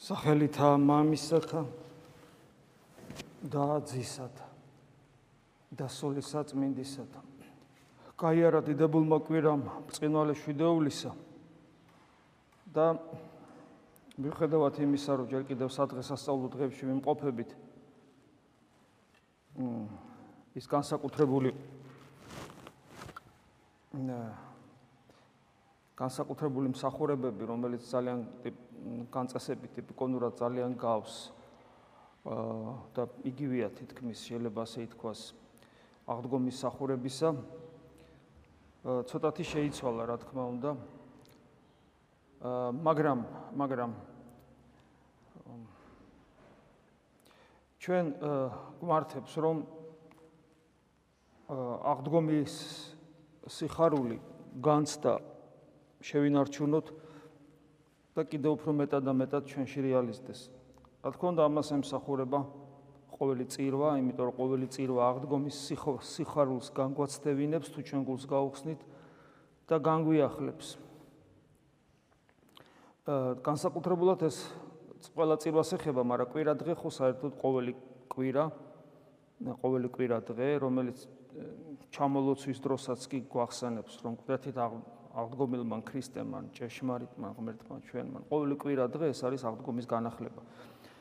სახელითა მამისათა და ძისათა და სულისა წმინდისათა კაიარა დიდებულმა კვირამ წინვალე შვიდეულისა და მიუხედავად იმისა რომ ჯერ კიდევ სადღესასწაულო დღეებში მიმყოფებით ის განსაკუთრებული განსაკუთრებული მსახურებები რომელიც ძალიან განწესებით ტიპიკონურად ძალიან გავს და იგივეა თითქმის შეიძლება ასე ითქვას აღდგომის სახურებისა. ცოტათი შეიცვალა რა თქმა უნდა. მაგრამ მაგრამ ჩვენ გვმართებს რომ აღდგომის სიხარული განცდა შევინარჩუნოთ და კიდევ უფრო მეტად და მეტად ჩვენში რეალისტეს. რა თქმა უნდა, ამას ემსახურება ყოველი წირვა, იმიტომ რომ ყოველი წირვა აღდგომის სიხარულს განგვაცდევინებს თუ ჩვენ გულს გაუხსნით და განგვიახლებს. აა განსაკუთრებულად ეს ყველა წირვას ეხება, მაგრამ კვირა დღე ხო საერთოდ ყოველი კვირა ყოველი კვირა დღე, რომელიც ჩამოლოცვის დროსაც კი გვახსენებს, რომ კვირათით აღდგომილმა ქრისტემან, ჭეშმარიტმა ღმერთმა ჩვენმა. ყოველი კვირა დღე ეს არის აღდგომის განახლება.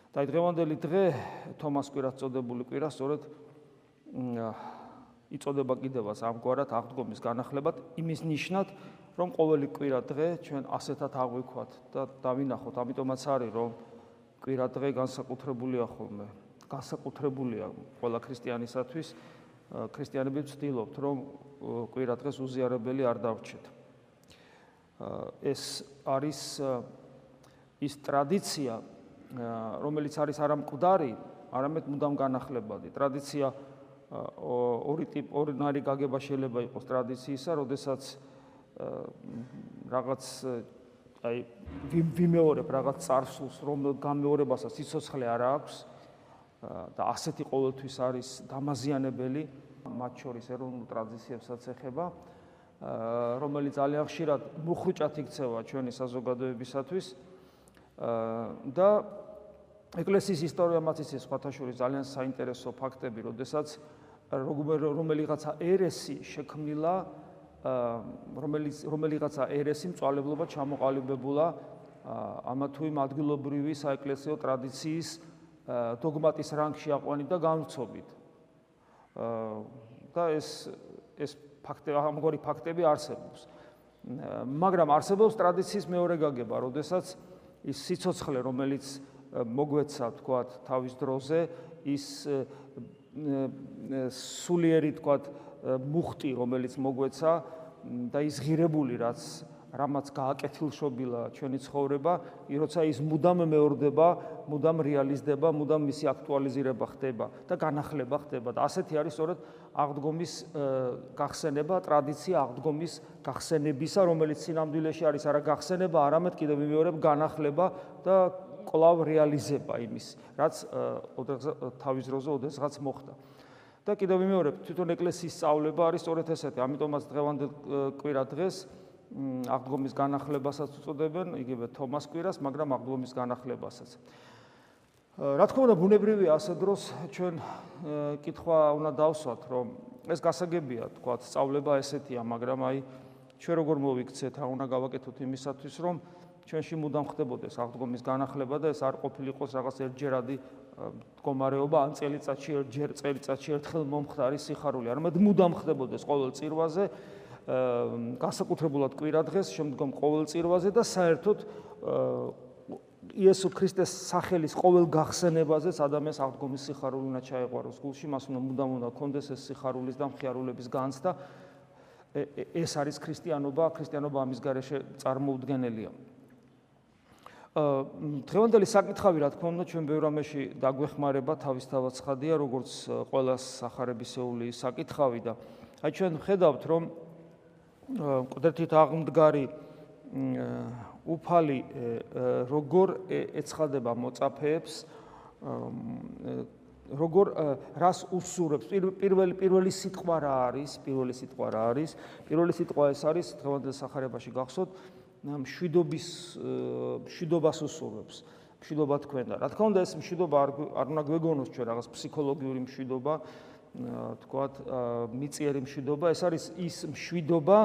და დღევანდელი დღე თომას კვირას წოდებული კვირა სწორედ იწოდება კიდევაც ამგვარად აღდგომის განახლებად. იმის ნიშნად რომ ყოველი კვირა დღე ჩვენ ასეთად აღვიქვათ და დავინახოთ. ამიტომაც არის რომ კვირა დღე განსაკუთრებულია ხოლმე განსაკუთრებულია ყველა ქრისტიანისათვის. ქრისტიანები ვცდილობთ რომ კვირა დღეს უზიარებელი არ დავრჩეთ ეს არის ის ტრადიცია, რომელიც არის არა მკვდარი, არამედ მუდამ განახლებადი. ტრადიცია ორი ტიპ ორნარი გაგება შეიძლება იყოს ტრადიციისა, როდესაც რაღაც აი ვიმეორებ რაღაც царსულს, რომ გამეორებასაც სიცოცხლე არ აქვს და ასეთი ყოველთვის არის დამაზიანებელი, მათ შორის ეროვნულ ტრადიციებსაც ეხება. რომელიც ძალიან ხშირად მუხრუჭად იქცევა ჩვენი საზოგადოებისათვის. და ეკლესიის ისტორია მათ ისე სხვათაშორის ძალიან საინტერესო ფაქტები, როდესაც რომელიღაცა ერესი შექმნილა რომელიც რომელიღაცა ერესი მწვალებლობა ჩამოყალიბებულა ამა თუ იმ ადგილობრივი საეკლესიო ტრადიციის დოგმატის რანგში აყვანით და განვრცობით და ეს ეს ფაქტები ამგვარი ფაქტები არსებობს. მაგრამ არსებობს ტრადიციის მეორე გაგება, როდესაც ის სიцоცხლე, რომელიც მოგვეცა, თქვათ, თავის დროზე, ის სულიერი, თქვათ, მუხტი, რომელიც მოგვეცა და ის ღირებული, რაც რამაც გააკეთილშობილა ჩვენი ცხოვრება, როცა ის მუდამ მეორდება, მუდამ რეალიზდება, მუდამ მისი აქტუალიზირება ხდება და განახლება ხდება და ასეთი არის სწორედ აღდგომის გახსენება, ტრადიცია აღდგომის გახსენებისა, რომელიც სინამდვილეში არის არა გახსენება, არამედ კიდევ ვიმეორებ განახლება და კლავ რეალიზება იმის, რაც თავის დროზე ოდესღაც მოხდა. და კიდევ ვიმეორებ, თვითონ ეკლესიის სწავლება არის სწორედ ესეთი, ამიტომაც დღევანდელ კვირა დღეს აღდგომის განახლებასაც უწოდებენ, იგივე თომას კვირას, მაგრამ აღდგომის განახლებასაც. რა თქმა უნდა, ბუნებრივია ასე დროს ჩვენ კითხვა უნდა დავსვათ, რომ ეს გასაგებია, თქვა, სწავლება ესეთია, მაგრამ აი ჩვენ როგორ მოვიქცეთ, რა უნდა გავაკეთოთ იმისათვის, რომ ჩვენში მუდამ ხდებოდეს აღდგომის განახლება და ეს არ ყოფილიყოს რაღაც ერთჯერადი მდგომარეობა, ან წელიწადში ერთჯერ წელიწადში ერთხელ მომხდარი სიხარული, არამედ მუდამ ხდებოდეს ყოველ წირვაზე განსაკუთრებულად კვირა დღეს შემდგომ ყოველ წირვაზე და საერთოდ იესო ქრისტეს სახელის ყოველ გახსენებაზეც ადამიანს აღდგომის სიხარული უნდა ჩაეყვაროს გულში, მას უნდა მუდამ უნდა კონდეს ეს სიხარულის და მხიარულების განცდა. ეს არის ქრისტიანობა, ქრისტიანობა ამის გარეშე წარმოუდგენელია. დღევანდელი საკითხავი, რა თქმა უნდა, ჩვენ ბევრ ამაში დაგვეხმარება, თავისთავად ცხადია, როგორც ყველა სახარებისეული საკითხავი და აი ჩვენ ხედავთ, რომ ყდერთით აღმდგარი უფალი როგორ ეცხადება მოწაფეებს როგორ რას უსურებს? პირველი პირველი სიტყვა რა არის? პირველი სიტყვა რა არის? პირველი სიტყვა ეს არის დღევანდელ სახარებაში გახსოვთ მშვიდობის მშვიდობას უსურვებს მშვიდობა თქვენ და რა თქმა უნდა ეს მშვიდობა არ არ უნდა გვეგონოს ჩვენ რაღაც ფსიქოლოგიური მშვიდობა თქვათ მიწიერი მშვიდობა. ეს არის ის მშვიდობა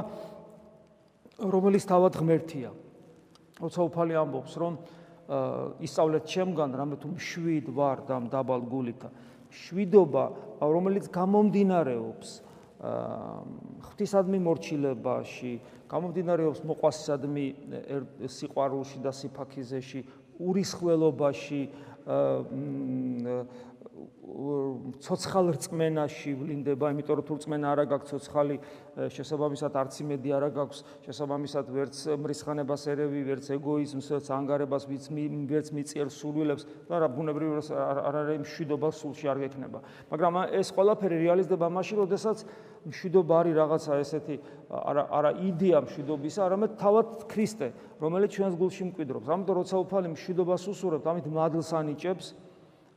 რომელიც თავად ღმერთია. როცა უფალი ამბობს რომ ისწავლეთ ჩემგან რამე თუ მშვიდ ვარ და დაბალ გულით მშვიდობა რომელიც გამომდინარეობს ღვთისადმი მორჩილებაში გამომდინარეობს მოყვასისადმი სიყვარულში და სიფაქიზეში ურისხველობაში ცოცხალ რწმენაში ვლინდება, იმიტომ რომ თუ რწმენა არა გაქვს ცოცხალი, შესაბამისად არც იმედი არა გაქვს, შესაბამისად ვერც მრისხანებას ერევი, ვერც ეგოიზმს, ვერც ანგარებას, ვერც მიწიერ სულვილებს და რა ბუნებრივად არ არის მშვიდობა სულში არ გექნება. მაგრამ ეს ყველაფერი რეალიზდება მაშინ, როდესაც მშვიდობა არის რაღაცა ესეთი არა არა იდეა მშვიდობისა, არამედ თავად ქრისტე, რომელიც ჩვენს გულში მკვიდრობს. ამიტომ როცა უფალი მშვიდობას უსურვებს, ამით მადლს ანიჭებს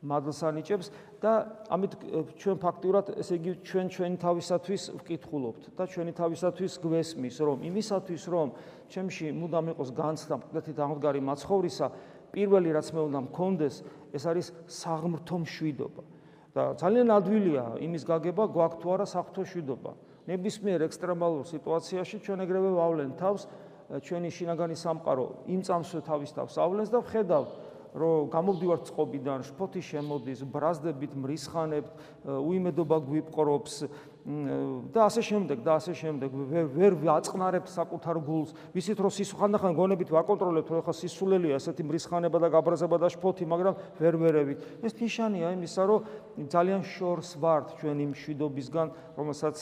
მადლს ანიჭებს და ამით ჩვენ ფაქტიურად ესე იგი ჩვენ ჩვენი თავისათვის ვკითხულობთ და ჩვენი თავისათვის გვესმის რომ იმისათვის რომ ჩემში მუდამ იყოს განცდა მკვდეთი დამდგარი მაცხოვრისა პირველი რაც მე უნდა მქონდეს ეს არის საღმრთო მშვიდობა და ძალიან ადვილია იმის გაგება გვაქვს თუ არა საფრთხო მშვიდობა ნებისმიერ ექსტრემალურ სიტუაციაში ჩვენ ეგრევე ვავლენ თავს ჩვენი შინაგანი სამყარო იმ წამსვე თავის თავს ავლენს და ვხედავთ რომ გამოვდივარ წყობიდან, შფოთი შემოდის, ბრაზდებით მრისხანებთ, უიმედობა გვიპყრობს, და ასე შემდეგ და ასე შემდეგ. ვერ ვერ აწყნარებთ საკუთარ გულს. ვიცით რომ სის ხანდახან გონებით ვაკონტროლებთ რომ ხა სისულელია ესეთი მრისხანება და გაბრაზება და შფოთი მაგრამ ვერ ვერევით. ეს ნიშანია იმისა რომ ძალიან შორს ვართ ჩვენი მშვიდობისგან რომელსაც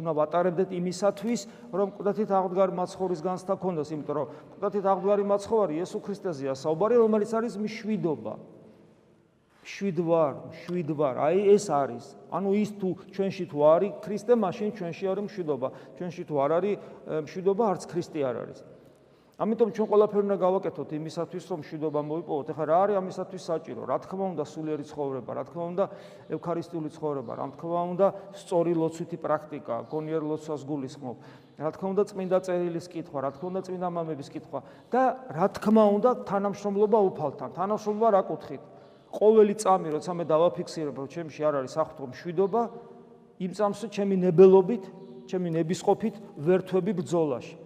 უნდა ვატარებდეთ იმისათვის რომ ყდათით აღდგარი მაცხოვრის განსთა ქონდეს იმიტომ რომ ყდათით აღდგარი მაცხოვარი იესო ქრისტეზეა საუბარი რომელიც არის მშვიდობა შვიდვარ, შვიდვარ, აი ეს არის. ანუ ის თუ ჩვენში თუ არის ქრისტე, მაშინ ჩვენში არის მშვიდობა. ჩვენში თუ არ არის მშვიდობა, არც ქრისტე არ არის. ამიტომ ჩვენ ყველაფერი უნდა გავაკეთოთ იმისათვის, რომ მშვიდობა მოიპოვოთ. ეხლა რა არის ამისათვის საჭირო? რა თქმა უნდა, სულიერი ცხოვრება, რა თქმა უნდა, ევქარისტიული ცხოვრება, რა თქმა უნდა, სწორი ლოცვითი პრაქტიკა, გონიერ ლოცვას გულისხმობ. რა თქმა უნდა, წმინდა წერილის კითხვა, რა თქმა უნდა, წმინდა მამების კითხვა და რა თქმა უნდა, თანამშრომლობა უფალთან. თანამშრომლობა რა კუთხით? ყოველი წამი როცა მე დავაფიქსირებ რომ ჩემში არ არის საფრთხო მშვიდობა იმ წამს ჩემი ნებელობით ჩემი ნებისყოფით ვერთვები ბრძოლაში.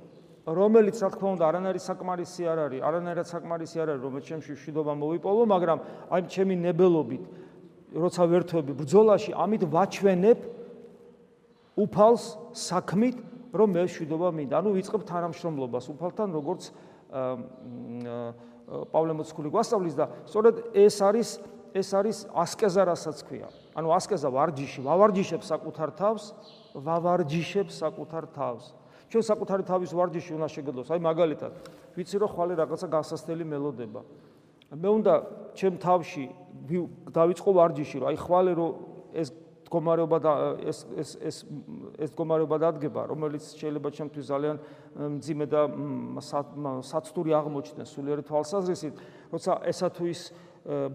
რომელიც რა თქმა უნდა არანაირი საკმარისი არ არის არანაირად საკმარისი არ არის რომ ჩემში მშვიდობა მოვიპოვო მაგრამ აი ჩემი ნებელობით როცა ვერთვები ბრძოლაში ამით ვაჩვენებ უფალს საქმით რომ მე მშვიდობა მინდა. ანუ ვიწყებ თანამშრომლობას უფალთან როგორც აა პავლე მოციქული გვასწავლის და სწორედ ეს არის ეს არის ასკეზა რასაც ქვია. ანუ ასკეზა ვარჯიში, ვავარჯიშებ საკუთარ თავს, ვავარჯიშებ საკუთარ თავს. ჩვენ საკუთარი თავის ვარჯიში უნდა შეგდოს. აი მაგალითად, ვიცი რომ ხვალე რაღაცა გასასწრელი მელოდება. მე უნდა ჩემ თავში დავიწყო ვარჯიში, რომ აი ხვალე რომ ეს მდგომარეობა და ეს ეს ეს ეს მდგომარეობა დადგება, რომელიც შეიძლება ჩემთვის ძალიან მძიმე და საცტური აღმოჩნდეს სულიერი თვალსაზრისით, როცა ესა თუ ის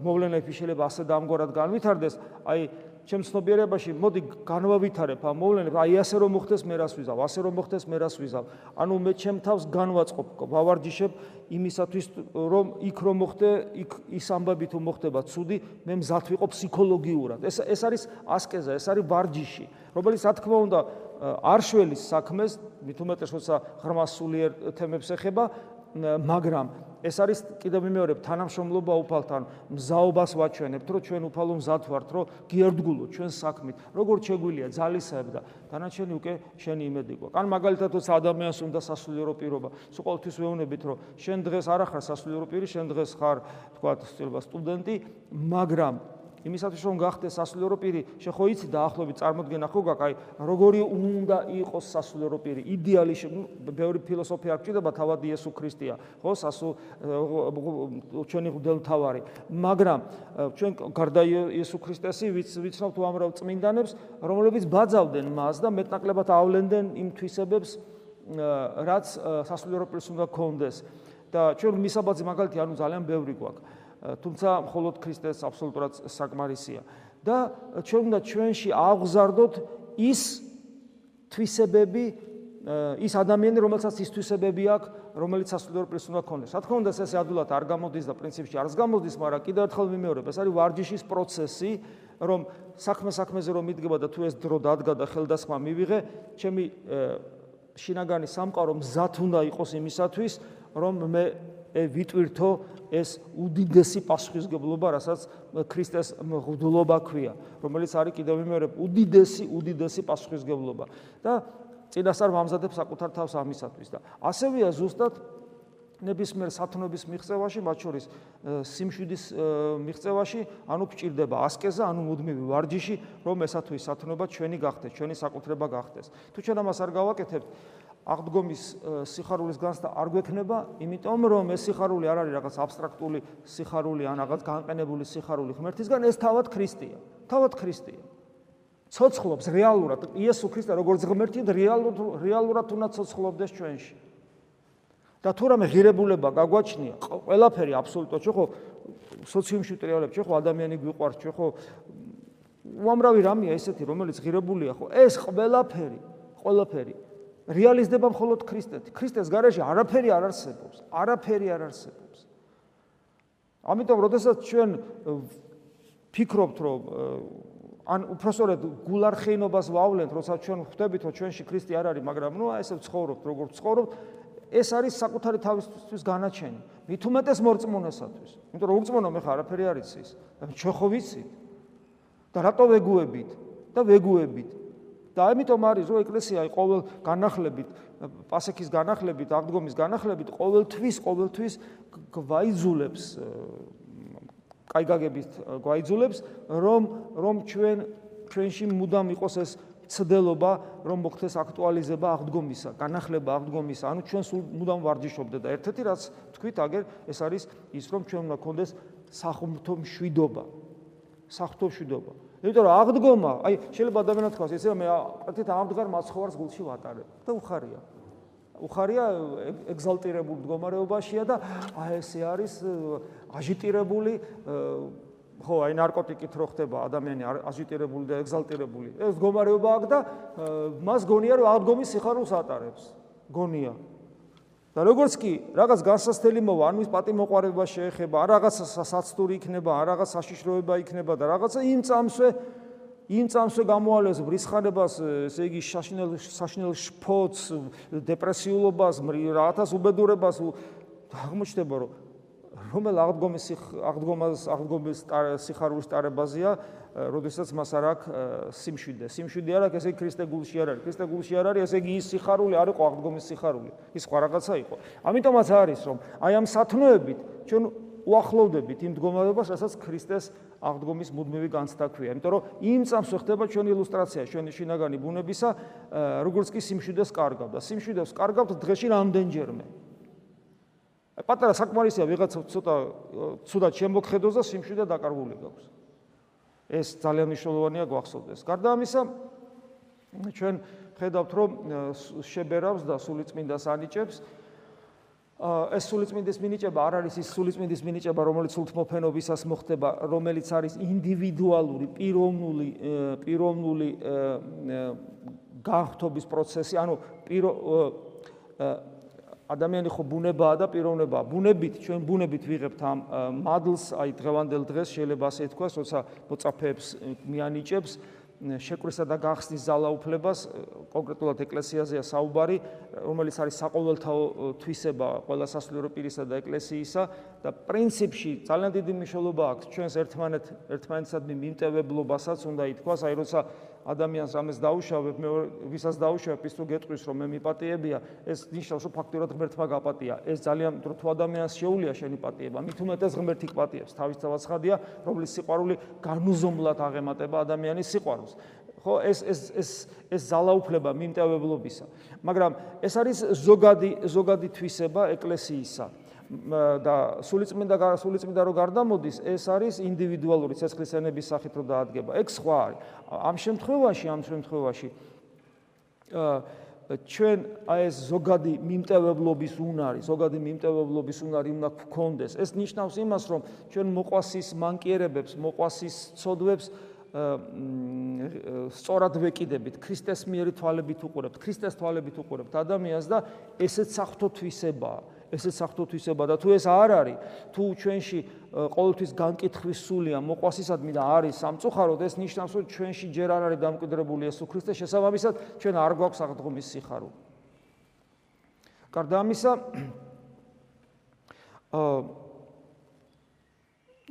მოვლენები შეიძლება ასე დამგვარად განვითარდეს, აი ჩემ ცნობიერებაში მოდი განვავითარებ ამ მოვლენებს, აი ასე რომ მოხდეს მე რას ვიზავ, ასე რომ მოხდეს მე რას ვიზავ. ანუ მე ჩემ თავს განვაწყობ, ვავარჯიშებ იმისათვის რომ იქ რომ მოხდე, იქ ის ამბები თუ მოხდება ცუდი, მე მზად ვიყო ფსიქოლოგიურად. ეს ეს არის ასკეზა, ეს არის ვარჯიში, რომელიც რა თქმა უნდა არ შველის საქმეს, მით უმეტეს როცა ღრმა სულიერ თემებს ეხება, მაგრამ ეს არის კიდევ მეორე თანამშრომლობა უფალთან მზაობას ვაჩვენებთ რომ ჩვენ უფალო მზად ვართ რომ გიერთგულოთ ჩვენ საქმით როგორც შეგვილია ძალისებ და დანარჩენი უკვე შენი იმედი გვაქვს ან მაგალითად თორე ადამიანს უნდა სასულიერო პირობა. სულ ყოველთვის ვეუბნებით რომ შენ დღეს არ ახარ სასულიერო პირი შენ დღეს ხარ თქვა სტუდენტი მაგრამ იმისათვის რომ გახდეს სასულიერო პირი, შეხო იცი დაახლოებით წარმოდგენა ხო გაქვს, აი როგორი უნდა იყოს სასულიერო პირი, იდეალი, ბევრი ფილოსოფია არ გჭირდება, თავად იესო ქრისტეა, ხო, სასუ ჩვენი ღმერთთავარი, მაგრამ ჩვენ გარდა იესო ქრისტესი ვიცნობთ უამრავ წმინდანებს, რომლებიც ბაძავდნენ მას და მეტნაკლებად ავლენდნენ იმ თვისებებს, რაც სასულიერო პირს უნდა ქონდეს. და ჩვენ მისაბაძი მაგალითი ანუ ძალიან ბევრი გვაქვს. თუმცა მხოლოდ ქრისტეს აბსოლუტურად საკმარისია და ჩვენ უნდა ჩვენში აღზარდოთ ის თვისებები ის ადამიანი, რომელსაც ის თვისებები აქვს, რომელიც სასულიერო პირს უნდა ქონდეს. რა თქმა უნდა, ეს ადულად არ გამოდის და პრინციპში არს გამოდის, მაგრამ კიდევ ერთხელ მიმეორებ, ეს არის ვარჯიშის პროცესი, რომ საქმე საქმეზე რომ მიდგება და თუ ეს დრო დადგა და ხელდასხმა მივიღე, ჩემი შინაგანი სამყარო მზად უნდა იყოს იმისათვის, რომ მე ვიტვირთო ეს უდიდესი პასუხისგებლობა, რასაც ქრისტეს მღვდლობა ქვია, რომელიც არის კიდევ მეორე უდიდესი უდიდესი პასუხისგებლობა და წინასწარ მომზადებს საკუთარ თავს ამისათვის და ასევეა ზუსტად ნებისმიერ სათნოების მიღწევაში, მათ შორის სიმშვიდის მიღწევაში, ანუ გჭირდება ასკეზა, ანუ მუდმივი ვარჯიში, რომ ესათვის სათნოება ჩვენი გახდეს, ჩვენი საკუთრება გახდეს. თუ ჩვენ ამას არ გავაკეთებთ, აღდგომის სიხარულის განცდა არ გვექნება, იმიტომ რომ ეს სიხარული არ არის რაღაც აბსტრაქტული სიხარული ან რაღაც განყენებული სიხარული ღმერთისგან, ეს თავად ქრისტეა. თავად ქრისტეა. ცოცხლობს რეალურად იესო ქრისტე როგორც ღმერთი რეალურად რეალურად უნდა ცოცხლობდეს ჩვენში. და თუ რამე ღირებულება გაგვაჩნია, ყველაფერი აბსოლუტურად ჩვენ ხო სოციუმში ტრიალებ, ჩვენ ხო ადამიანი გვიყვარს, ჩვენ ხო უამრავი რამეა ესეთი, რომელიც ღირებულია ხო? ეს ყველაფერი, ყველაფერი რეალიზდება მხოლოდ ქრისტეთი. ქრისტეს გარეშე არაფერი არ არსებობს, არაფერი არ არსებობს. ამიტომ, როდესაც ჩვენ ფიქრობთ, რომ ან უпроსორედ გულარხეინობას ვავლენთ, როცა ჩვენ ხვდებით, რომ ჩვენში ქრისტე არ არის, მაგრამ ნუ ესე ცხოვრობთ, როგორც ცხოვრობთ, ეს არის საკუთარი თავისთვის განაჩენი. მით უმეტეს მორწმუნესათვის. იმიტომ რომ უწმონო მე ხა არაფერი არ იცის. ჩვენ ხო ვიცით? და რატო ვეგუებით? და ვეგუებით. და ამიტომ არის რომ ეკლესია ყოველ განახლებით პასექის განახლებით აღდგომის განახლებით ყოველთვის ყოველთვის გვაიძულებს კაიგაგებით გვაიძულებს რომ რომ ჩვენ ჩვენში მუდამ იყოს ეს ცდელობა რომ მოხდეს აქტუალიზება აღდგომისა განახლება აღდგომისა. ანუ ჩვენ სულ მუდამ ვარჯიშობდეთ და ერთ-ერთი რაც თქვით აგერ ეს არის ის რომ ჩვენ უნდა გქონდეს სახუმთო მშვიდობა სახუმთო მშვიდობა იმიტომ რომ აღდგომა, აი შეიძლება ადამიანად თქვას, ესე მე პატით ამდგარ მაცხოვარს გულში ვატარებ და უხარია. უხარია ეგზალტირებულ მდგომარეობაშია და აი ესე არის აჟიტირებული ხო, აი ნარკოტიკით რო ხდება ადამიანი აჟიტირებული და ეგზალტირებული. ეს მდგომარეობა აქვს და მას გონია რომ აღდგომის სიხარულს ატარებს. გონია. და როგორც კი რაღაც განსასწრელი მოვა, ანუ ის პატიმოყარება შეეხება, ან რაღაც საცდური იქნება, ან რაღაც საშიშროება იქნება და რაღაცა იმ წამსვე იმ წამსვე გამოალეს ბრისხანებას, ესე იგი საშინელ საშინელ შფოთს, დეპრესიულობას, რაღაცას უბედურებას აღმოჩნდება, რომ რომელ აღდგომის აღდგომას აღდგომის სიხარულის ტარებაზეა როდესაც მას არ აქვს სიმშვიდე. სიმშვიდე არ აქვს, ესე იგი ქრისტე გულში არ არის. ქრისტე გულში არ არის, ესე იგი ის სიხარული არ იყო აღდგომის სიხარული. ის სხვა რაღაცა იყო. ამიტომაც არის, რომ აი ამ სათნოებით ჩვენ უახლოვდებით იმ მდგომარეობას, რასაც ქრისტეს აღდგომის მუდმივი განცდა ქვია. იმიტომ რომ იმ წამს ხდება ჩვენი ილუსტრაცია, ჩვენი შინაგანი ბუნებისა, როგორც კი სიმშვიდეს კარგავ და სიმშვიდეს კარგავთ დღეში რამდენჯერმე. პატარა საკმარისია ვიღაცა ცოტა ცუდად შემოგხედოს და სიმშვიდე დაკარგული გაქვს. ეს ძალიან მნიშვნელოვანია გვახსოვდეს. გარდა ამისა, ჩვენ ხედავთ, რომ შებერავს და სულიწმინდას ანიჭებს. ეს სულიწმინდის მინიჭება არ არის ის სულიწმინდის მინიჭება, რომელიც სულთმოფენობისას მოხდება, რომელიც არის ინდივიდუალური, პიროვნული, პიროვნული განხთობის პროცესი, ანუ პირო ადამიანი ხო ბუნებაა და პიროვნებაა. ბუნებით ჩვენ ბუნებით ვიღებთ ამ მადლს, აი დღევანდელ დღეს შეიძლება ასე თქვას, როცა მოწაფეებს მიანიჭებს შეკვრისა და გახსნის ძალაუფლებას, კონკრეტულად ეკლესიაზეა საუბარი, რომელიც არის საყოველთაო თვისება ყველა სასულიერო პირისა და ეკლესიისა და პრინციპში ძალიან დიდი მნიშვნელობა აქვს ჩვენს ერთმანეთ ერთმანეთსადმი მიმტევებლობასაც უნდა ითქვას, აი როცა ადამიანს ამას დაუშავებ, მე ვისაც დაუშავებ, ის თუ გეტყვის რომ მე მიპატიებია, ეს ნიშნავს რომ ფაქტურად ღმერთმა გაპატია. ეს ძალიან თუ ადამიანს შეუულია შენი პატიება, მით უმეტეს ღმერთი გპატიებს. თავისთავად ხადია, რომლის სიყვარული განუზომლად აღემატება ადამიანის სიყვარულს. ხო, ეს ეს ეს ეს ძალაუფლება მიმტევებლობისა. მაგრამ ეს არის ზოგადი ზოგადი თვისება ეკლესიისა. და სულიწმინდა სულიწმინდა რო გარდამოდის, ეს არის ინდივიდუალური ცეცხლისენების სახით რო დაადგება. ეგ სხვა არის. ამ შემთხვევაში, ამ შემთხვევაში ჩვენ აი ეს ზოგადი მიმტევებლობის უნარი, ზოგადი მიმტევებლობის უნარი უნდა გქონდეს. ეს ნიშნავს იმას, რომ ჩვენ მოყვასის მანკიერებებს, მოყვასის ცოდვებს სწორად ვეკიდებით, ქრისტეს მიერი თვალებით უყურებთ, ქრისტეს თვალებით უყურებთ ადამიანს და ესეც საფრთხოთვისებაა. ესეც საფრთხოთვისება და თუ ეს არ არის, თუ ჩვენში ყოველთვის განკითხვის სულია მოყვასისადმი და არის სამწუხაროდ, ეს ნიშნავს, რომ ჩვენში ჯერ არ არის დამკვიდრებული ესო ქრისტე, შესაბამისად ჩვენ არ გვაქვს აღდგომის სიხარული. გარდა ამისა, აა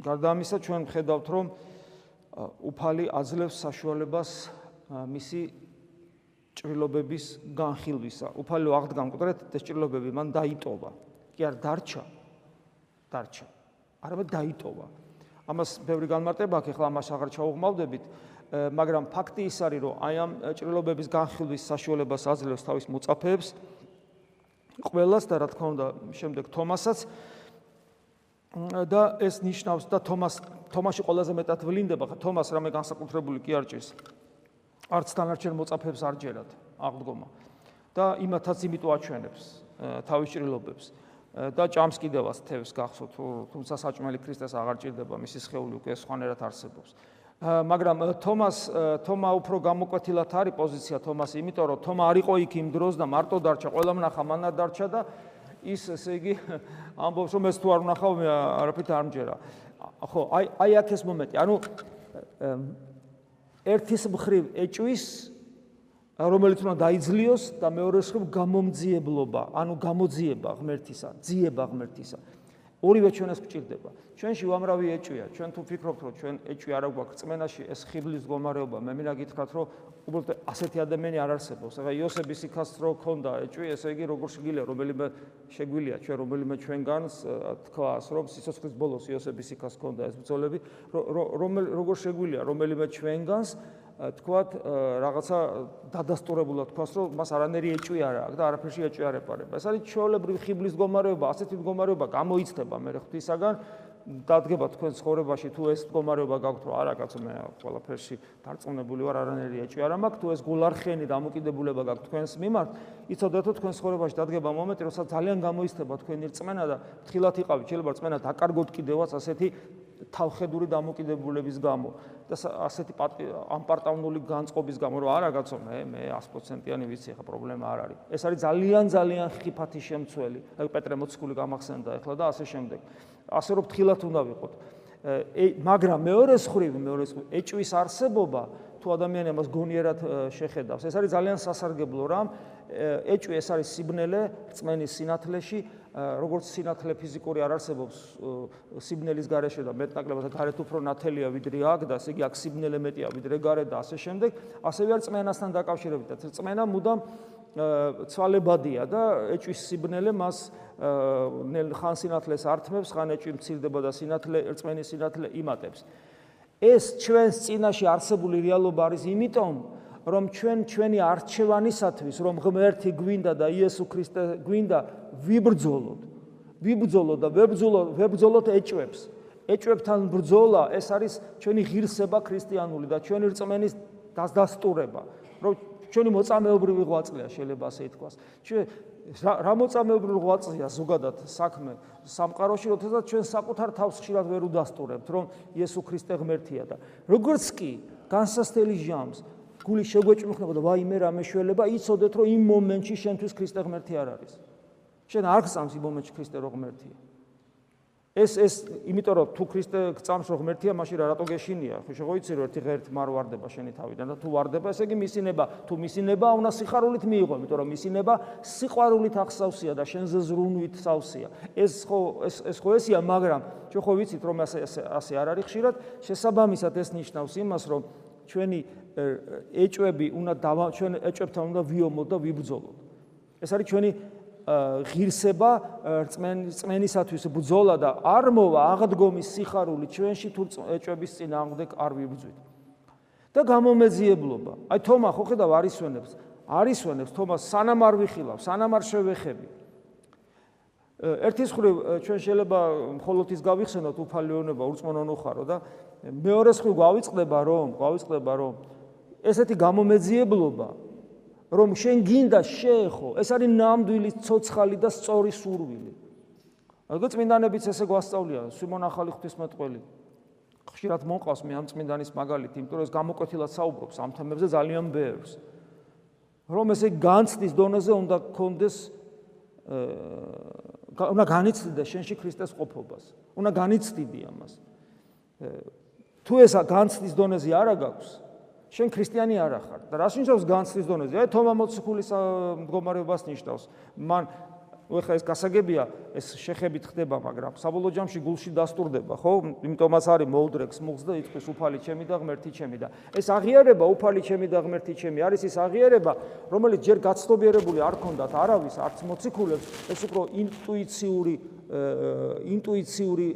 გარდა ამისა ჩვენ ვხედავთ რომ უფალი აძლევს საშუალებას მისი ჭრილობების განხილვისა. უფალი აღდგა მკვდრეთ ეს ჭრილობები მან დაიტოვა. კი არ დარჩა. დარჩა. არამედ დაიტოვა. ამას ბევრი განმარტება აქვს, ახლა ამას აღარ ჩაუღმავდებით, მაგრამ ფაქტი ის არის, რომ აი ამ ჭრილობების განხილვის საშუალებას აძლევს თავის მოწაფეებს. ყველას და რა თქმა უნდა, შემდეგ თომასაც და ეს ნიშნავს და თომას თომაში ყველაზე მეტად ვლინდება ხა თომას რამე განსაკუთრებული კი არ ჭირს არც თანარჩენ მოწაფებს არ ჯერათ აღდგომა და იმათაც იმიტო აჩვენებს თავის ჭრილობებს და ჭამს კიდევაც თევს გახსოვთ თუმცა საჭმელი ქრისტეს აღარ ჭირდება მისი სხეული უკვე სხვანაირად არსებობს მაგრამ თომას თომა უფრო გამოკვეთილად არის პოზიცია თომას იმიტომ რომ თომა არ იყო იქ იმ დროს და მარტო დარჩა ყველა მნახა მანად დარჩა და ის ესე იგი ამბობს რომ ეს თუ არ ვნახავ მე არაფრით არ მჯერა. ხო, აი აი აქ ეს მომენტი. ანუ ერთის მხრივ ეჭვის რომელიც უნდა დაიძლიოს და მეორეს მხრივ გამომძიებლობა, ანუ გამოძიება ღმერთისა, ძიება ღმერთისა. ორივე ჩვენს გჭირდება. ჩვენში უამრავი ეჭვია. ჩვენ თუ ფიქრობთ, რომ ჩვენ ეჭვი არ გვაქვს წმენაში, ეს ხიბლის მდგომარეობა, მე მინდა გითხრათ, რომ უბრალოდ ასეთი ადამიანი არ არსებობს. ეხლა იოსების იქას რო ქონდა ეჭვი, ესე იგი როგორ შეგიძლია რომელიმე შეგვილია ჩვენ რომელიმე ჩვენგანს თქვას, რომ სიცოცხლის ბოლოს იოსების იქას ქონდა ეს ბრძოლები, რომელ როგორ შეგვიძლია რომელიმე ჩვენგანს თქვათ რაღაცა დადასტურებულად თქვას რომ მას არანერი ეჭვი არ აქვს და არაფერში ეჭვი არ ეპარება. ეს არის ჩვეულებრივი ხიბლის მდგომარეობა, ასეთი მდგომარეობა გამოიწდება მე ღვთისაგან დადგება თქვენ ცხოვრებაში თუ ეს მდგომარეობა გაქვთ რომ არა კაცო მე ყველაფერში დარწმუნებული ვარ არანერი ეჭვი არ მაქვს თუ ეს გულარხენი დამოკიდებულება გაქვთ თქვენს მიმართ იცოდეთ რომ თქვენ ცხოვრებაში დადგება მომენტი როცა ძალიან გამოიწდება თქვენი რწმენა და თხილად იყავით შეიძლება რწმენა დაკარგოთ კიდევაც ასეთი თავხედური დამოკიდებულების გამო და ასეთი ამპარტავნული განწყობის გამო რომ არა კაცო მე მე 100%-იანი ვიცი ახლა პრობლემა არ არის. ეს არის ძალიან ძალიან ხიფათი შემცველი. აი პეტრე მოციქული გამახსენდა ახლა და ასე შემდეგ. ასე რომ ფრთხილად უნდა ვიყოთ. მაგრამ მეორე ხრივ მეორე ხრივ ეჭვის არსებობა თუ ადამიანი ამას გონიერად შეხედავს. ეს არის ძალიან სასარგებლო რამ. ეჭვი ეს არის სიბნელე რწმენის სინათლეში როგორც სინათლე ფიზიკური არ არსებობს სიბნელის garaშე და მეტნაკლებად გარეთ უფრო ნათელია ვიდრე აქ და ესე იგი აქ სიბნელე მეტია ვიდრე გარეთ და ასე შემდეგ. ასევე არ წმენასთან დაკავშირებით. წმენა მუდამ ცვალებადია და ეჭვის სიბნელე მას ნელ ხან სინათლეს ართმევს ხან ეჭვი მცირდება და სინათლე რწმენის სინათლე იმატებს ეს ჩვენს წინაშე არსებული რეალობა არის იმიტომ რომ ჩვენ ჩვენი არჩევანისათვის რომ ღმერთი გვინდა და იესო ქრისტე გვინდა ვიბრძოლოთ. ვიბრძოლოთ და ვებრძოლოთ ვებრძოლოთ ეჭვებს. ეჭვებთან ბრძოლა ეს არის ჩვენი ღირსება ქრისტიანული და ჩვენი რწმენის დასტურება რომ ჩვენი მოწამეობრივი ღვაწლია შეიძლება ასე ითქვას ჩვენ რა მოწამეობრივი ღვაწლია ზოგადად საქმე სამყაროში როდესაც ჩვენ საკუთარ თავს ხშირად ვერ უდასტურებთ რომ იესო ქრისტე ღმერთია და როგორც კი განსასწრელი ჟამს გული შეგვეჭმხნება და ვაიმე რა მეშველება, იცოდეთ რომ იმ მომენტში შენთვის ქრისტე ღმერთი არ არის. შენ არ გწამს იმ მომენტში ქრისტე რო ღმერთია. ეს ეს იმიტომ რომ თუ ქრისტე გწამს რო ღმერთია, მაშინ რა რატო გეშინია? ხო შეგოიცი რომ ერთი ღერთ მარ ვარდება შენი თავიდან და თუ ვარდება, ესე იგი მისინება, თუ მისინება უნდა სიხარულით მიიღო, იმიტომ რომ მისინება სიყვარულით ახსავსია და შენზე ზრუნვით სავსია. ეს ხო ეს ეს ხო ესია, მაგრამ ჩვენ ხო ვიცით რომ ასე ასე არ არის ხშირად, შესაბამისად ეს ნიშნავს იმას, რომ ჩვენი ეჭვები უნდა ჩვენ ეჭვებთან უნდა ვიომოთ და ვიბრძოლოთ. ეს არის ჩვენი ღირსება რწმენისათვის ბრძოლა და არ მოვა აღდგომის სიხარული ჩვენში თუ ეჭვების წინააღმდეგ არ ვიბრძვით. და გამომეძიებლობა. აი თომა ხო ხედავ არისვენებს, არისვენებს თომა სანამ არ ვიხილავ, სანამ არ შევეხები. ერთის ხრივ ჩვენ შეიძლება მხოლოდ ის გავიხსენოთ უფალიონება ურწმუნონო ხარო და მეორეს ხრივ გავიწყდება რომ გავიწყდება რომ ესეთი გამომეძიებლობა რომ შენ გინდა შეეხო ეს არის ნამდვილი ცოცხალი და სწორი სურვილი. აგო წმინდანებიც ესე გვასწავლია სიმონ ახალი ღვთისმეტყველი. ხშირად მომყავს მე ამ წმინდანის მაგალითი, იმიტომ რომ ეს გამოკვეთილად საუბრობს ამ თემებზე ძალიან ბევრს. რომ ესე განცდის დონეზე უნდა გქონდეს აა უნდა განიცდიდა შენში ქრისტეს ყოფობას. უნდა განიცდიდი ამას. თუ ესა განცდის დონეზე არა გაქვს, შენ ქრისტიანი არ ახარ. და რას ნიშნავს განცდის დონეზე? აი თომა მოციქულის მდგომარეობას ნიშნავს. მან ო ხა ეს გასაგებია ეს შეხებით ხდება მაგრამ საბოლოო ჯამში გულში დასტურდება ხო იმიტომაც არის მოუდრექს მუხს და იწვის უფალი ჩემი და ღმერთი ჩემი და ეს აღიარება უფალი ჩემი და ღმერთი ჩემი არის ის აღიარება რომელიც ჯერ გაცნობიერებული არ ქონდათ არავის არც მოციქულებს ეს უფრო ინტუიციური ინტუიციური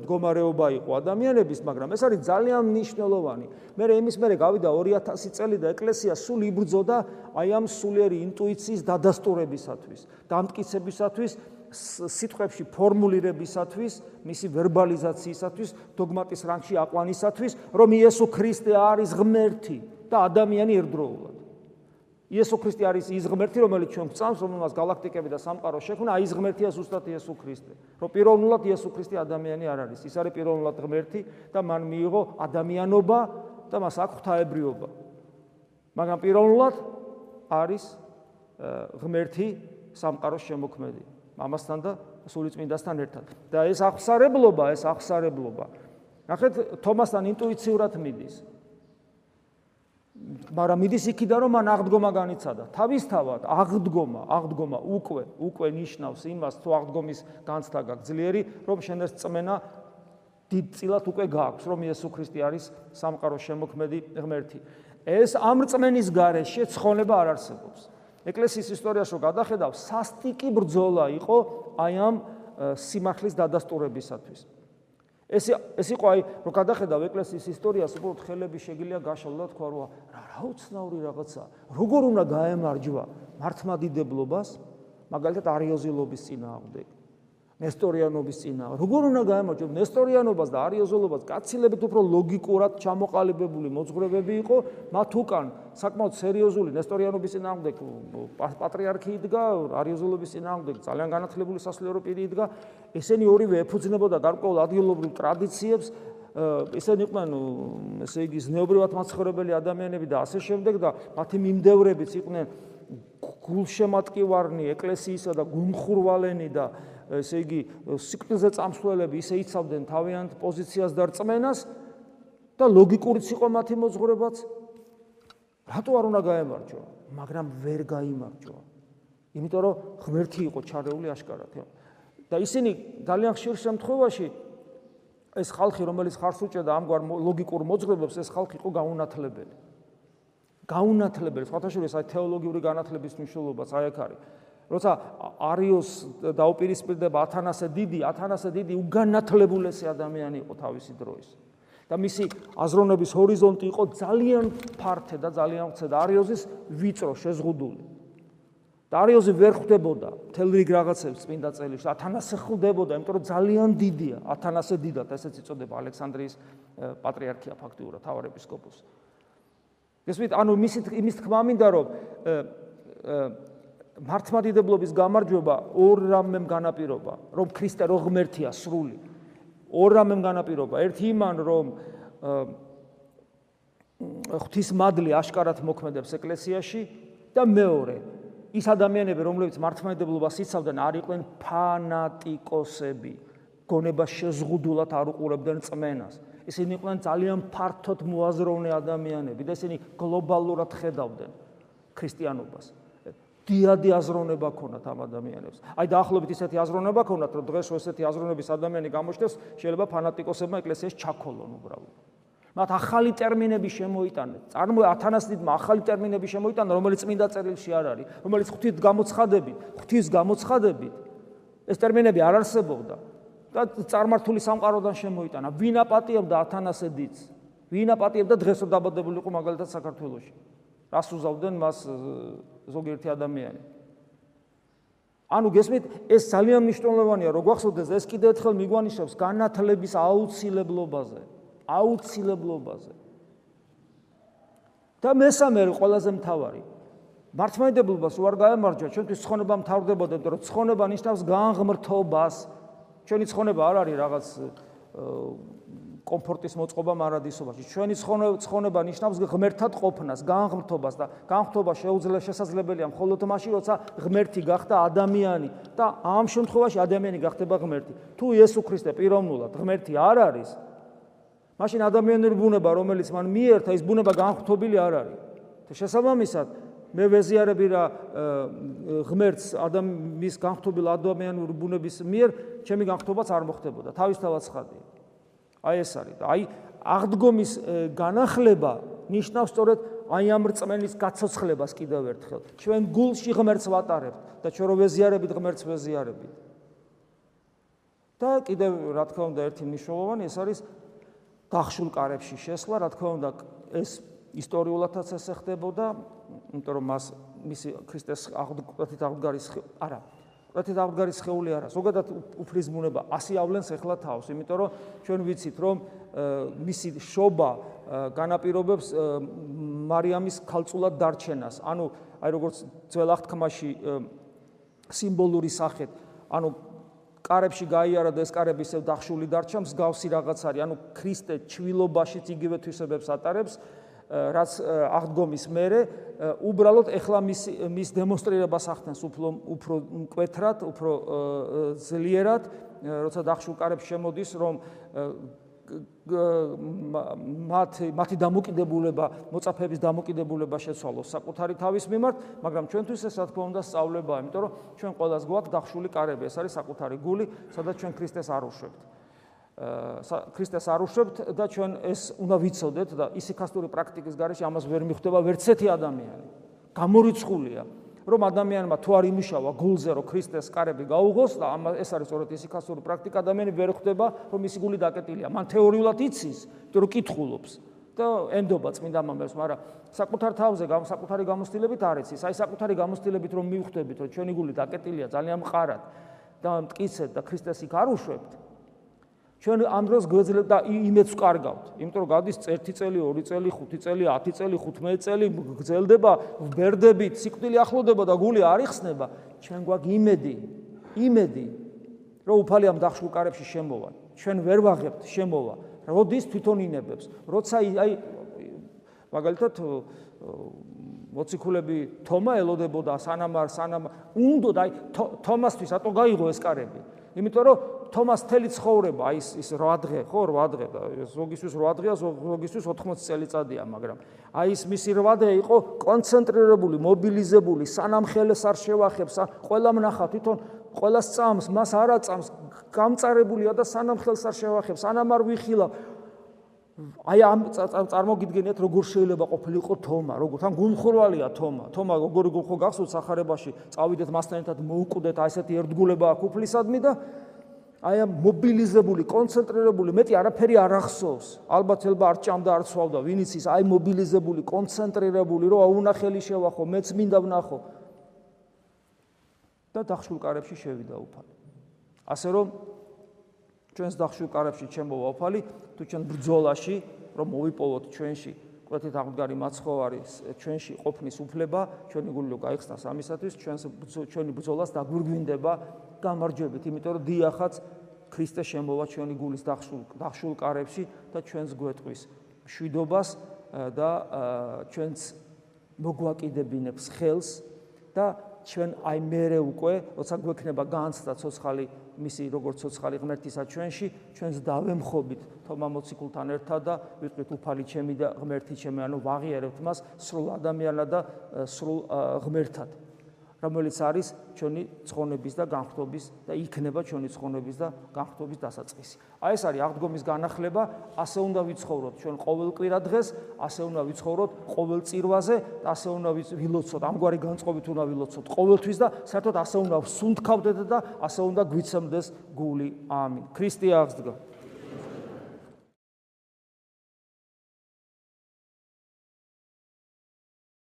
მდგომარეობა იყო ადამიანების, მაგრამ ეს არის ძალიან მნიშვნელოვანი. მე იმის მერე გავიდა 2000 წელი და ეკლესია სულ იბრძოდა აი ამ სულიერი ინტუიციის დადასტურებისათვის, დამტკიცებისათვის, სიტყვებში ფორმულირებისათვის, მისი ვერბალიზაციისათვის, დოგმატის რანგში აყვანისათვის, რომ იესო ქრისტე არის ღმერთი და ადამიანი ერთდროულად. იესო ქრისტე არის ის ღმერთი, რომელიც ჩვენ გვწამს, რომელმაც galaktikები და სამყარო შექმნა, აი ეს ღმერთია ზუსტად იესო ქრისტე. რომ პირველულად იესო ქრისტე ადამიანი არ არის, ის არის პირველად ღმერთი და მან მიიღო ადამიანობა და მას აქვს ღვთაებრიობა. მაგრამ პირველად არის ღმერთი სამყაროს შემოქმედი, მამასთან და სულიწმინდასთან ერთად. და ეს აღსარებლობა, ეს აღსარებლობა. ნახეთ, თომასთან ინტუიციურად მიდის. მაგრამ მიდის იქიდან რომ მან აღდგომა განიცადა. თავისთავად აღდგომა, აღდგომა უკვე, უკვე ნიშნავს იმას, თუ აღდგომის განცდა გაგძლიერი, რომ შენ ეს წმენა დიდწილად უკვე გააქვს, რომ იესო ქრისტე არის სამყაროს შემოქმედი ღმერთი. ეს ამ წმენის გარეშე ცხონება არ არსებობს. ეკლესიის ისტორიაში გადახედავ, სასტიკი ბრძოლა იყო აი ამ სიმართლის დადასტურებისათვის. ეს ეს იყო აი რომ გადახედავ ეკლესიის ისტორიას უბრალოდ ხელები შეგილია გაშალდა თქვა რა რა უცნაური რაღაცა? როგორ უნდა გაემარჯვა მართმადიდებლობას მაგალითად არიოზილობის წინააღმდეგ ნესტორიანობის წინა. როგორ უნდა გაემარჯვოს ნესტორიანობას და არიოზოლობას? კაცილებით უფრო ლოგიკურად ჩამოყალიბებული მოძღვრებები იყო, მათ უკან საკმაოდ სერიოზული ნესტორიანობის წინააღმდეგ პატრიარქი იდგა, არიოზოლობის წინააღმდეგ ძალიან განათლებული სასულიერო პირი იდგა. ესენი ორივე ეფუძნებოდა გარკვეულ ადგილობრივ ტრადიციებს. ესენი იყვნენ, ესე იგი, ზნეობრივად მაცხოვრებელი ადამიანები და ასე შემდეგ და მათი მიმდევრებიც იყვნენ გულშემატკივარნი ეკლესიისა და გუმხურვალენი და ესე იგი სიკვდილზე წამსვლელები ისე იცავდნენ თავიანთ პოზიციას და რწმენას და ლოგიკურიც იყო მათი მოძღვრებაც. რატო არ უნდა გაემარჯვა? მაგრამ ვერ გაიმარჯვა. იმიტომ რომ ღმერთი იყო ჩარეული აშკარად და ისინი ძალიან ხშირ შემთხვევაში ეს ხალხი რომელიც ხარს უჭერდა ამგვარ ლოგიკურ მოძღვრებებს ეს ხალხი იყო გაუნათლებელი გაუნათლებელი სხვათა შორის აი თეოლოგიური განათლების მნიშვნელობაც აი აქ არის როცა არიოს დაუპირისპირდება ათანასე დიდი, ათანასე დიდი უგანათლებულესი ადამიანი იყო თავისი დროის. და მისი აზროვნების ჰორიზონტი იყო ძალიან ფართე და ძალიან ვრცე და არიოზის ვიწრო შეზღუდული. და არიოზი ვერ ხვდებოდა თელ რიგ რაღაცებს წმინდა წელში, ათანასე ხვდებოდა, იმიტომ რომ ძალიან დიდია, ათანასე დიდად, ესეც იწოდება ალექსანდრიის პატრიარქია ფაქტიურად, თავარეპისკოპოსი. ესმით, ანუ მისი იმის თქმა მინდა რომ მართლმადიდებლობის გამარჯვება ორ რამემ განაპირობა, რომ ქრისტე რო ღმერთია სრული. ორ რამემ განაპირობა, ერთი იმან რომ ღვთის მადლი აშკარად მოქმედებს ეკლესიაში და მეორე ის ადამიანები, რომლებიც მართლმადიდებლობას იცავდნენ, არ იყვნენ ფანატიკოსები, გონება შეზღუდულად არ უყურებდნენ წმენას. ისინი იყვნენ ძალიან ფართოდ მოაზროვნე ადამიანები და ისინი გლობალურად ხედავდნენ ქრისტიანობას. დიადი აზროვნება ქონათ ამ ადამიანებს. აი დაახლოებით ისეთი აზროვნება ქონათ, რომ დღეს ესეთი აზროვნების ადამიანი გამოჩნდეს, შეიძლება ფანატიკოსებმა ეკლესიაში ჩაქოლონ უბრალოდ. მათ ახალი ტერმინები შემოიტანეს. წარმოე ათანასიდმა ახალი ტერმინები შემოიტანა, რომელიც წმინდა წერილში არ არის, რომელიც ღვთის გამოცხადებით, ღვთის გამოცხადებით ეს ტერმინები არ არსებობდა და წარმართული სამყაროდან შემოიტანა. ვინ აპატიებდა ათანასე დიდს? ვინ აპატიებდა დღეს რომ დაბადებული იყო მაგალითად საქართველოში? რას უზავდნენ მას ზოგიერთი ადამიანი. ანუ გესმით, ეს ძალიან მნიშვნელოვანია, რომ გვახსოვდეს ეს კიდევ ერთხელ მიგვანიშნავს განათლების აუცილებლობაზე, აუცილებლობაზე. და მესამე ყველაზე მთავარი მართლმადიდებლობას უარ გაემარჯვა, ჩვენთვის ცხონება მთავრდებოდა, რომ ცხონება ნიშნავს განღმრთობას. ჩვენი ცხონება არ არის რაღაც კომფორტის მოწყობა მარადისობაში. ჩვენი ცხონება ნიშნავს ღმერთად ყოფნას, განღრთობას და განღრთობა შეუძლია შესაძლებელია მხოლოდ მაშინ, როცა ღმერთი გახდა ადამიანი და ამ შემთხვევაში ადამიანი გახდება ღმერთი. თუ იესო ქრისტე პიროვნულად ღმერთი არ არის, მაშინ ადამიანური ბუნება, რომელიც მან მიერთა, ის ბუნება განღრთობილი არ არის. შესაბამისად, მე ვეზიარები რა ღმერთს ადამიანის განხთობილ ადამიანური ბუნების მიერ ჩემი განხთობაც არ მოხდებოდა თავისთავად ცხადია აი ეს არის და აი აღდგომის განახლება ნიშნავს სწორედ აი ამ რწმენის გაცოცხლებას კიდევ ერთხელ. ჩვენ გულში ღმერთს ვატარებთ და ჩვენ რო ვეზიარებით ღმერთს ვეზიარებით. და კიდევ რა თქმა უნდა ერთი მნიშვნელოვანი ეს არის დახშულ კარებში შესვლა რა თქმა უნდა ეს ისტორიულადაც ესე ხდებოდა იმიტომ რომ მას მისი ქრისტეს აღდგომით აღდგარის არა ყრეთით აღდგარის ხეული არა ზოგადად უფრის ბუნება ასი ავლენს ახლა თავს იმიტომ რომ ჩვენ ვიცით რომ მისი შობა განაპირობებს მარიამის ქალწულად დარჩენას ანუ აი როგორც ძველ აღთქმაში სიმბოლური სახეთ ანუ კარებში გაიარა და ეს კარები ისევ დახშული დარჩა მსგავსი რაღაც არის ანუ ქრისტე ჩვილობაშიც იგივე თვისებებს ატარებს რაც აღდგომის მერე უბრალოდ ეხლა მის მის დემონსტრირებას ახდენს უფრო უფრო მკვეთრად, უფრო ძლიერად, როცა დახშულკარებს შემოდის, რომ მათ მათი დამოკიდებულება, მოწაფეების დამოკიდებულება შეცვალოს. საკუთარი თავის მიმართ, მაგრამ ჩვენთვის ეს რა თქმა უნდა სწავლებაა, იმიტომ რომ ჩვენ ყოველას გვაქვს დახშული კარები, ეს არის საკუთარი გული, სადაც ჩვენ ქრისტეს არ უშვებთ. ქრისტეს არ უშვებთ და ჩვენ ეს უნდა ვიცოდეთ და ისიქასტური პრაქტიკის გარეშე ამას ვერ მიხვდება ვერც ერთი ადამიანი. გამორიცხულია, რომ ადამიანმა თუ არ იმუშავა გულზე, რომ ქრისტეს კარები გაუღოს და ამ ეს არის სწორედ ისიქასტური პრაქტიკა, ადამიანი ვერ ხვდება, რომ მისი გული დაკეტილია. მან თეორიულად იცის, იმიტომ რომ კითხულობს და ენდობა წმინდა მამებს, მაგრამ საკუთარ თავზე საკუთარი გამოცდილებით არ იცის. აი საკუთარი გამოცდილებით რომ მივხვდებით, რომ ჩვენი გული დაკეტილია ძალიან მყარად და მტკიცეთ და ქრისტეს იქ არ უშვებთ, ჩვენ ამ დროს გვეძლებ და იმედს ვკარგავთ. იმიტომ რომ გადის 1 წელი, 2 წელი, 5 წელი, 10 წელი, 15 წელი გრძელდება, ვბერდებით, სიკვდილი ახლოვდება და გული არ იხსნება. ჩვენ გვაქვს იმედი, იმედი, რომ უფალი ამ დახშულ კარებში შემოვა. ჩვენ ვერ ვაღებთ შემოვა. როდის თვითონ ინებებს? როცა აი მაგალითად მოციქულები თომა ელოდებოდა სანამ არ სანამ უნდა აი თომასთვის ატო გაიღო ეს კარები. იმიტომ რომ თომას თელი ცხოვრება, აი ის 8 დღე, ხო, 8 დღე და ზოგისთვის 8 დღეა, ზოგისთვის 80 წელიწადია, მაგრამ აი ის მისი 8 დღე იყო კონცენტრირებული, მობილიზებული, სანამ ხელს არ შევახებს, ყველა მნახა თვითონ ყველა წამს, მას არა წამს, გამწარებულია და სანამ ხელს არ შევახებს, სანამ არ ვიხილა აი ამ წარმოგიდგენიათ როგორ შეიძლება ყოფილიყო თომა, როგორ თან გულხურვალია თომა. თომა როგორი გულხო გახსოვთ სახარებაში, წავიდეთ მასთან ერთად მოუკვდეთ აი ესეთი ერთგულება აქ უფლისადმი და აი ამ მობილიზებული, კონცენტრირებული, მეტი არაფერი არ ახსოვს. ალბათ ელბა არ ჭამდა, არ ცვალდა, ვინიც ის აი მობილიზებული, კონცენტრირებული, რომ აუნახელი შევახო, მეც მინდა ვნახო. და დახშულ კარებში შევიდა უფალი. ასე რომ ჩვენს დახშულ კარებში ჩემოვა უფალი, თუ ჩვენ ბრძოლაში, რომ მოვიპოვოთ ჩვენში კვეთით აღდგარი მაცხოვარი ჩვენში ყოფნის უფლება, ჩვენი გული რო გაიხსნას ამისათვის, ჩვენს ჩვენი ბრძოლას დაგვირგვინდება გამარჯვებით, იმიტომ რომ დიახაც ქრისტე შემოვა ჩვენი გულის დახშულ დახშულ კარებში და ჩვენს გვეტყვის შვიდობას და ჩვენს მოგვაკიდებინებს ხელს და ჩვენ აი მეરે უკვე, როცა გვექნება განცდა ცოცხალი მისი როგორც ცოცხალი ღმერთისა ჩვენში, ჩვენს დავემხობით თომა მოციქულთან ერთად და ვიტყვით უფალი ჩემი და ღმერთი ჩემი, ანუ ვაღიარებთ მას სრულ ადამიანად და სრულ ღმერთად. რომელიც არის ჩვენი ცხონების და განხრობის და იქნება ჩვენი ცხონების და განხრობის დასაწყისი. აი ეს არის აღდგომის განახლება, ასე უნდა ვიცხოვროთ ჩვენ ყოველ კვირა დღეს, ასე უნდა ვიცხოვროთ ყოველ წირვაზე, ასე უნდა ვილოცოთ, ამგვარი განწყობით უნდა ვილოცოთ ყოველთვის და საერთოდ ასე უნდა ვსუნთქავდეთ და ასე უნდა გვიცემდეს გული. ამინ. ქრისტე აღსდგა.